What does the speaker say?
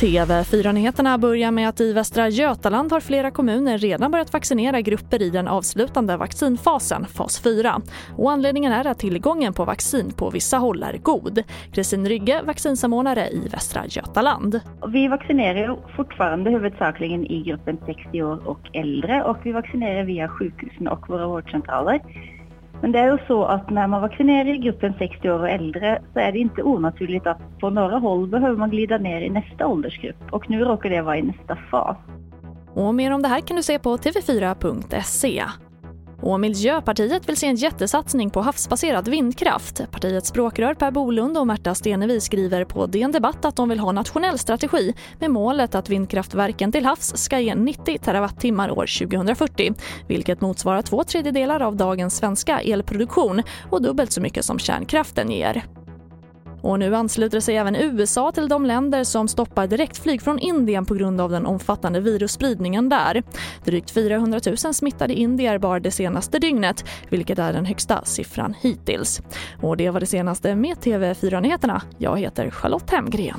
TV4-nyheterna börjar med att i Västra Götaland har flera kommuner redan börjat vaccinera grupper i den avslutande vaccinfasen, fas 4. Och anledningen är att tillgången på vaccin på vissa håll är god. Kristin Rygge, vaccinsamordnare i Västra Götaland. Vi vaccinerar fortfarande huvudsakligen i gruppen 60 år och äldre och vi vaccinerar via sjukhusen och våra vårdcentraler. Men det är ju så att när man vaccinerar i gruppen 60 år och äldre så är det inte onaturligt att på några håll behöver man glida ner i nästa åldersgrupp och nu råkar det vara i nästa fas. Och mer om det här kan du se på tv4.se. Och Miljöpartiet vill se en jättesatsning på havsbaserad vindkraft. Partiets språkrör Per Bolund och Märta Stenevi skriver på DN Debatt att de vill ha nationell strategi med målet att vindkraftverken till havs ska ge 90 terawattimmar år 2040 vilket motsvarar två tredjedelar av dagens svenska elproduktion och dubbelt så mycket som kärnkraften ger. Och nu ansluter sig även USA till de länder som stoppar direktflyg från Indien på grund av den omfattande virusspridningen där. Drygt 400 000 smittade indier bara det senaste dygnet, vilket är den högsta siffran hittills. Och det var det senaste med TV4 Nyheterna. Jag heter Charlotte Hemgren.